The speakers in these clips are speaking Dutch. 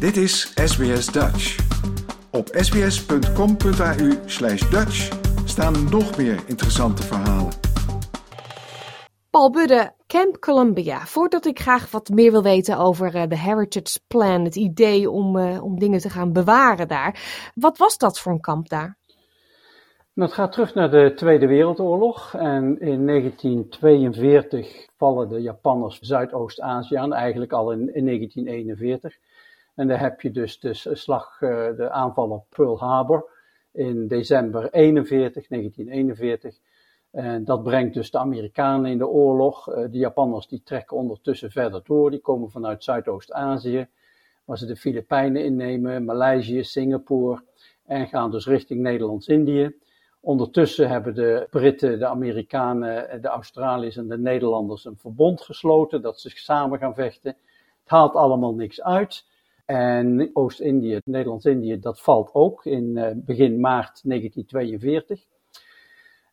Dit is SBS Dutch. Op sbs.com.au slash Dutch staan nog meer interessante verhalen. Paul Budde, Camp Columbia. Voordat ik graag wat meer wil weten over eh, de Heritage Plan, het idee om, uh, om dingen te gaan bewaren daar. Wat was dat voor een kamp daar? Het gaat terug naar de Tweede Wereldoorlog. En in 1942 vallen de Japanners Zuidoost-Azië aan, eigenlijk al in, in 1941. En dan heb je dus de slag, eh, de aanval op Pearl Harbor in december 41, 1941. En dat brengt dus de Amerikanen in de oorlog. Eh, de Japanners die trekken ondertussen verder door. Die komen vanuit Zuidoost-Azië, waar ze de Filipijnen innemen, Maleisië, Singapore. En gaan dus richting Nederlands-Indië. Ondertussen hebben de Britten, de Amerikanen, de Australiërs en de Nederlanders een verbond gesloten dat ze samen gaan vechten. Het haalt allemaal niks uit. En Oost-Indië, Nederlands-Indië, dat valt ook in uh, begin maart 1942.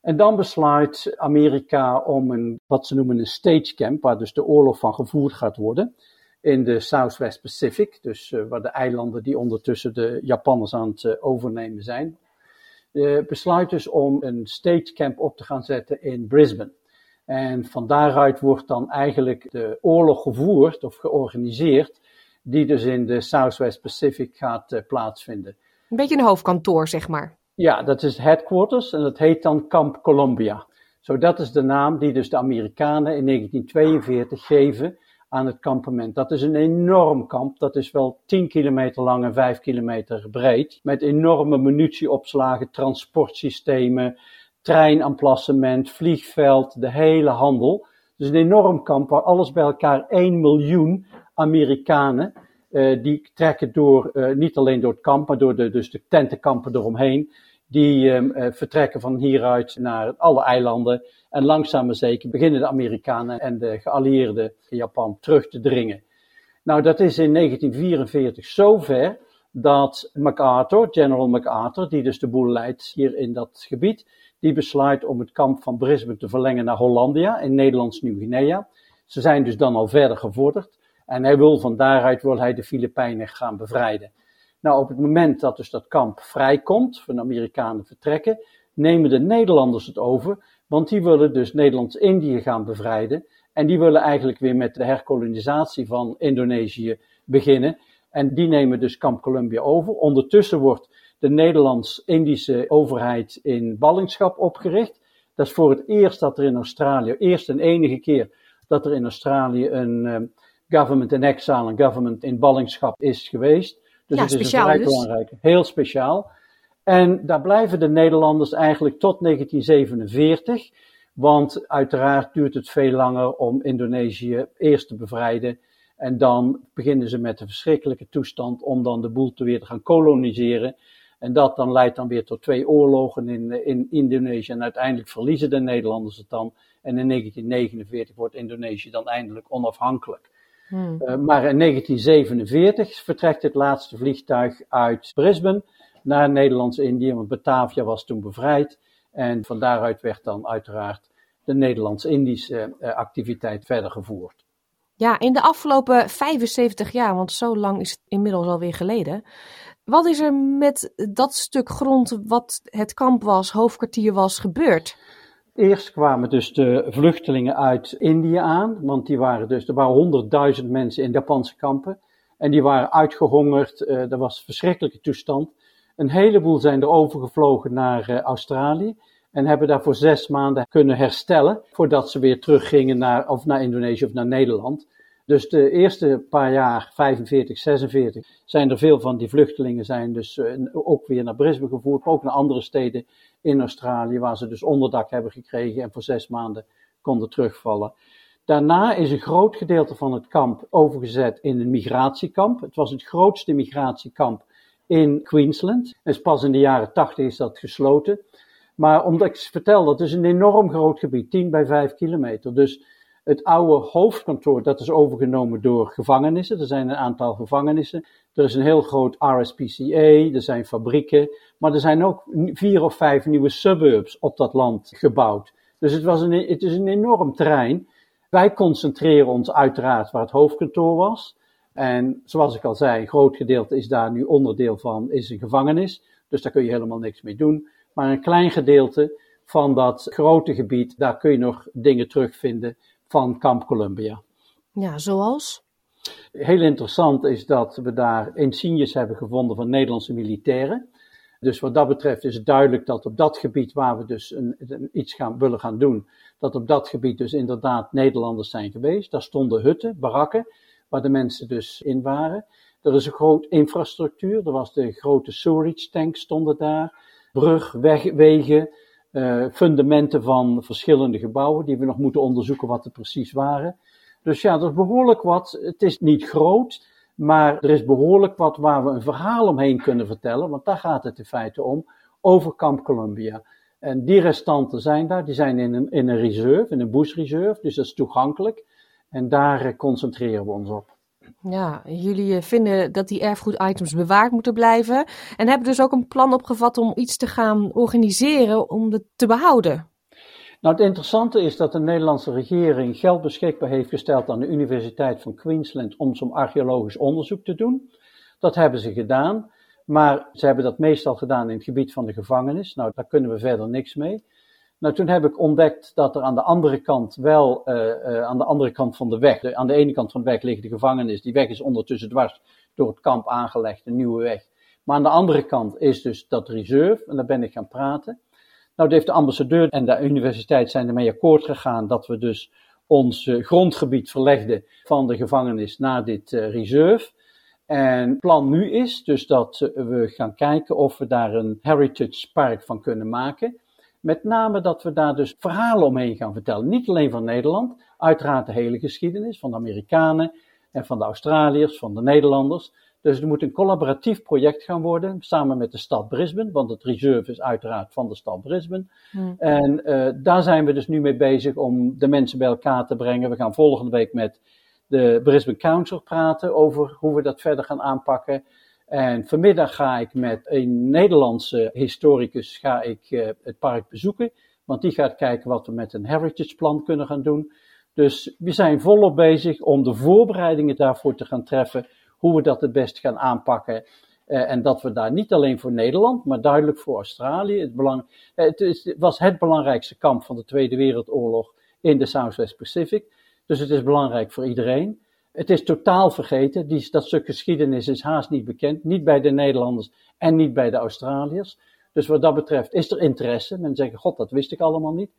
En dan besluit Amerika om een, wat ze noemen een stage camp, waar dus de oorlog van gevoerd gaat worden, in de Southwest Pacific, dus uh, waar de eilanden die ondertussen de Japanners aan het uh, overnemen zijn, besluit dus om een stage camp op te gaan zetten in Brisbane. En van daaruit wordt dan eigenlijk de oorlog gevoerd of georganiseerd die dus in de Southwest Pacific gaat uh, plaatsvinden. Een beetje een hoofdkantoor, zeg maar. Ja, dat is headquarters en dat heet dan Camp Columbia. Zo, dat is de naam die dus de Amerikanen in 1942 geven aan het kampement. Dat is een enorm kamp. Dat is wel 10 kilometer lang en 5 kilometer breed. Met enorme munitieopslagen, transportsystemen, treinamplacement, vliegveld, de hele handel. Dus een enorm kamp waar alles bij elkaar 1 miljoen Amerikanen, uh, die trekken door, uh, niet alleen door het kamp, maar door de, dus de tentenkampen eromheen. Die uh, vertrekken van hieruit naar alle eilanden. En langzaam maar zeker beginnen de Amerikanen en de geallieerden Japan terug te dringen. Nou, dat is in 1944 zover dat MacArthur, General MacArthur, die dus de boel leidt hier in dat gebied, die besluit om het kamp van Brisbane te verlengen naar Hollandia in Nederlands Nieuw-Guinea. Ze zijn dus dan al verder gevorderd. En hij wil van daaruit wil hij de Filipijnen gaan bevrijden. Nou, op het moment dat dus dat kamp vrijkomt, van de Amerikanen vertrekken, nemen de Nederlanders het over, want die willen dus Nederlands-Indië gaan bevrijden. En die willen eigenlijk weer met de herkolonisatie van Indonesië beginnen. En die nemen dus kamp Columbia over. Ondertussen wordt de Nederlands-Indische overheid in ballingschap opgericht. Dat is voor het eerst dat er in Australië, eerst en enige keer dat er in Australië een ehm, government in exile en government in ballingschap is geweest. Dus ja, het is een vrij dus. belangrijke, heel speciaal. En daar blijven de Nederlanders eigenlijk tot 1947, want uiteraard duurt het veel langer om Indonesië eerst te bevrijden. En dan beginnen ze met de verschrikkelijke toestand om dan de boel te weer te gaan koloniseren. En dat dan leidt dan weer tot twee oorlogen in, in Indonesië. En uiteindelijk verliezen de Nederlanders het dan. En in 1949 wordt Indonesië dan eindelijk onafhankelijk. Hmm. Uh, maar in 1947 vertrekt het laatste vliegtuig uit Brisbane naar Nederlands-Indië, want Batavia was toen bevrijd. En van daaruit werd dan uiteraard de Nederlands-Indische uh, activiteit verder gevoerd. Ja, in de afgelopen 75 jaar, want zo lang is het inmiddels alweer geleden. Wat is er met dat stuk grond wat het kamp was, hoofdkwartier was, gebeurd? Eerst kwamen dus de vluchtelingen uit Indië aan, want die waren dus, er waren honderdduizend mensen in Japanse kampen. En die waren uitgehongerd, uh, er was een verschrikkelijke toestand. Een heleboel zijn er overgevlogen naar uh, Australië en hebben daar voor zes maanden kunnen herstellen, voordat ze weer teruggingen naar, of naar Indonesië of naar Nederland. Dus de eerste paar jaar, 45, 46, zijn er veel van die vluchtelingen zijn dus uh, ook weer naar Brisbane gevoerd, maar ook naar andere steden in Australië, waar ze dus onderdak hebben gekregen en voor zes maanden konden terugvallen. Daarna is een groot gedeelte van het kamp overgezet in een migratiekamp. Het was het grootste migratiekamp in Queensland. En pas in de jaren 80 is dat gesloten. Maar omdat ik vertel, dat is een enorm groot gebied, 10 bij 5 kilometer. Dus het oude hoofdkantoor, dat is overgenomen door gevangenissen. Er zijn een aantal gevangenissen. Er is een heel groot RSPCA, er zijn fabrieken. Maar er zijn ook vier of vijf nieuwe suburbs op dat land gebouwd. Dus het, was een, het is een enorm terrein. Wij concentreren ons uiteraard waar het hoofdkantoor was. En zoals ik al zei, een groot gedeelte is daar nu onderdeel van, is een gevangenis. Dus daar kun je helemaal niks mee doen. Maar een klein gedeelte van dat grote gebied, daar kun je nog dingen terugvinden van Camp Columbia. Ja, zoals? Heel interessant is dat we daar insignes hebben gevonden van Nederlandse militairen. Dus wat dat betreft is het duidelijk dat op dat gebied waar we dus een, iets gaan, willen gaan doen, dat op dat gebied dus inderdaad Nederlanders zijn geweest. Daar stonden hutten, barakken, waar de mensen dus in waren. Er is een groot infrastructuur, er was de grote sewerage tank stonden daar, brug, weg, wegen, uh, fundamenten van verschillende gebouwen die we nog moeten onderzoeken wat het precies waren. Dus ja, er is behoorlijk wat. Het is niet groot, maar er is behoorlijk wat waar we een verhaal omheen kunnen vertellen, want daar gaat het in feite om, over Camp Columbia. En die restanten zijn daar, die zijn in een, in een reserve, in een bush reserve, dus dat is toegankelijk. En daar eh, concentreren we ons op. Ja, jullie eh, vinden dat die erfgoeditems bewaard moeten blijven. En hebben dus ook een plan opgevat om iets te gaan organiseren om het te behouden. Nou, het interessante is dat de Nederlandse regering geld beschikbaar heeft gesteld aan de Universiteit van Queensland om zo'n archeologisch onderzoek te doen. Dat hebben ze gedaan, maar ze hebben dat meestal gedaan in het gebied van de gevangenis. Nou, daar kunnen we verder niks mee. Nou, toen heb ik ontdekt dat er aan de andere kant wel, uh, uh, aan de andere kant van de weg, aan de ene kant van de weg ligt de gevangenis. Die weg is ondertussen dwars door het kamp aangelegd, een nieuwe weg. Maar aan de andere kant is dus dat reserve, en daar ben ik gaan praten. Nou, heeft de ambassadeur en de universiteit zijn ermee akkoord gegaan dat we dus ons uh, grondgebied verlegden van de gevangenis naar dit reserve. En het plan nu is dus dat we gaan kijken of we daar een heritage park van kunnen maken. Met name dat we daar dus verhalen omheen gaan vertellen. Niet alleen van Nederland, uiteraard de hele geschiedenis van de Amerikanen en van de Australiërs, van de Nederlanders. Dus het moet een collaboratief project gaan worden, samen met de stad Brisbane, want het reserve is uiteraard van de stad Brisbane. Hmm. En uh, daar zijn we dus nu mee bezig om de mensen bij elkaar te brengen. We gaan volgende week met de Brisbane Council praten over hoe we dat verder gaan aanpakken. En vanmiddag ga ik met een Nederlandse historicus ga ik, uh, het park bezoeken. Want die gaat kijken wat we met een heritage plan kunnen gaan doen. Dus we zijn volop bezig om de voorbereidingen daarvoor te gaan treffen. Hoe we dat het best gaan aanpakken. Uh, en dat we daar niet alleen voor Nederland, maar duidelijk voor Australië. Het, belang, uh, het, is, het was het belangrijkste kamp van de Tweede Wereldoorlog in de Southwest Pacific. Dus het is belangrijk voor iedereen. Het is totaal vergeten. Die, dat stuk geschiedenis is haast niet bekend. Niet bij de Nederlanders en niet bij de Australiërs. Dus wat dat betreft is er interesse. Men zegt, god, dat wist ik allemaal niet.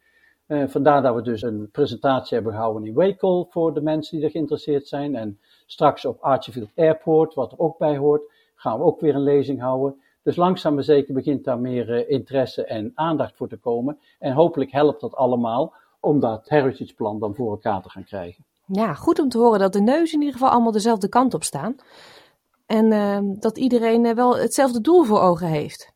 Uh, vandaar dat we dus een presentatie hebben gehouden in Waco voor de mensen die er geïnteresseerd zijn. En straks op Archfield Airport, wat er ook bij hoort, gaan we ook weer een lezing houden. Dus langzaam maar zeker begint daar meer uh, interesse en aandacht voor te komen. En hopelijk helpt dat allemaal om dat heritage plan dan voor elkaar te gaan krijgen. Ja, goed om te horen dat de neus in ieder geval allemaal dezelfde kant op staan. En uh, dat iedereen uh, wel hetzelfde doel voor ogen heeft.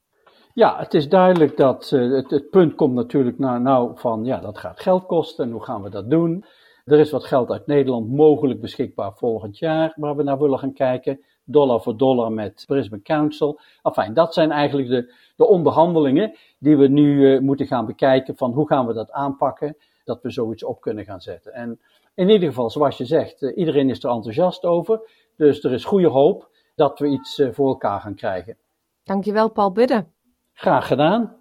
Ja, het is duidelijk dat uh, het, punt komt natuurlijk naar nou van ja, dat gaat geld kosten en hoe gaan we dat doen? Er is wat geld uit Nederland mogelijk beschikbaar volgend jaar waar we naar willen gaan kijken. Dollar voor dollar met Brisbane Council. Enfin, dat zijn eigenlijk de, de onderhandelingen die we nu moeten gaan bekijken van hoe gaan we dat aanpakken, dat we zoiets op kunnen gaan zetten. En in ieder geval, zoals je zegt, uh, iedereen is er enthousiast over. Dus er is goede hoop dat we iets uh, voor elkaar gaan krijgen. Dankjewel, Paul Budde. Graag gedaan.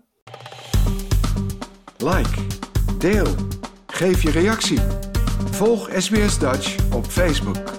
Like, deel, geef je reactie. Volg SBS Dutch op Facebook.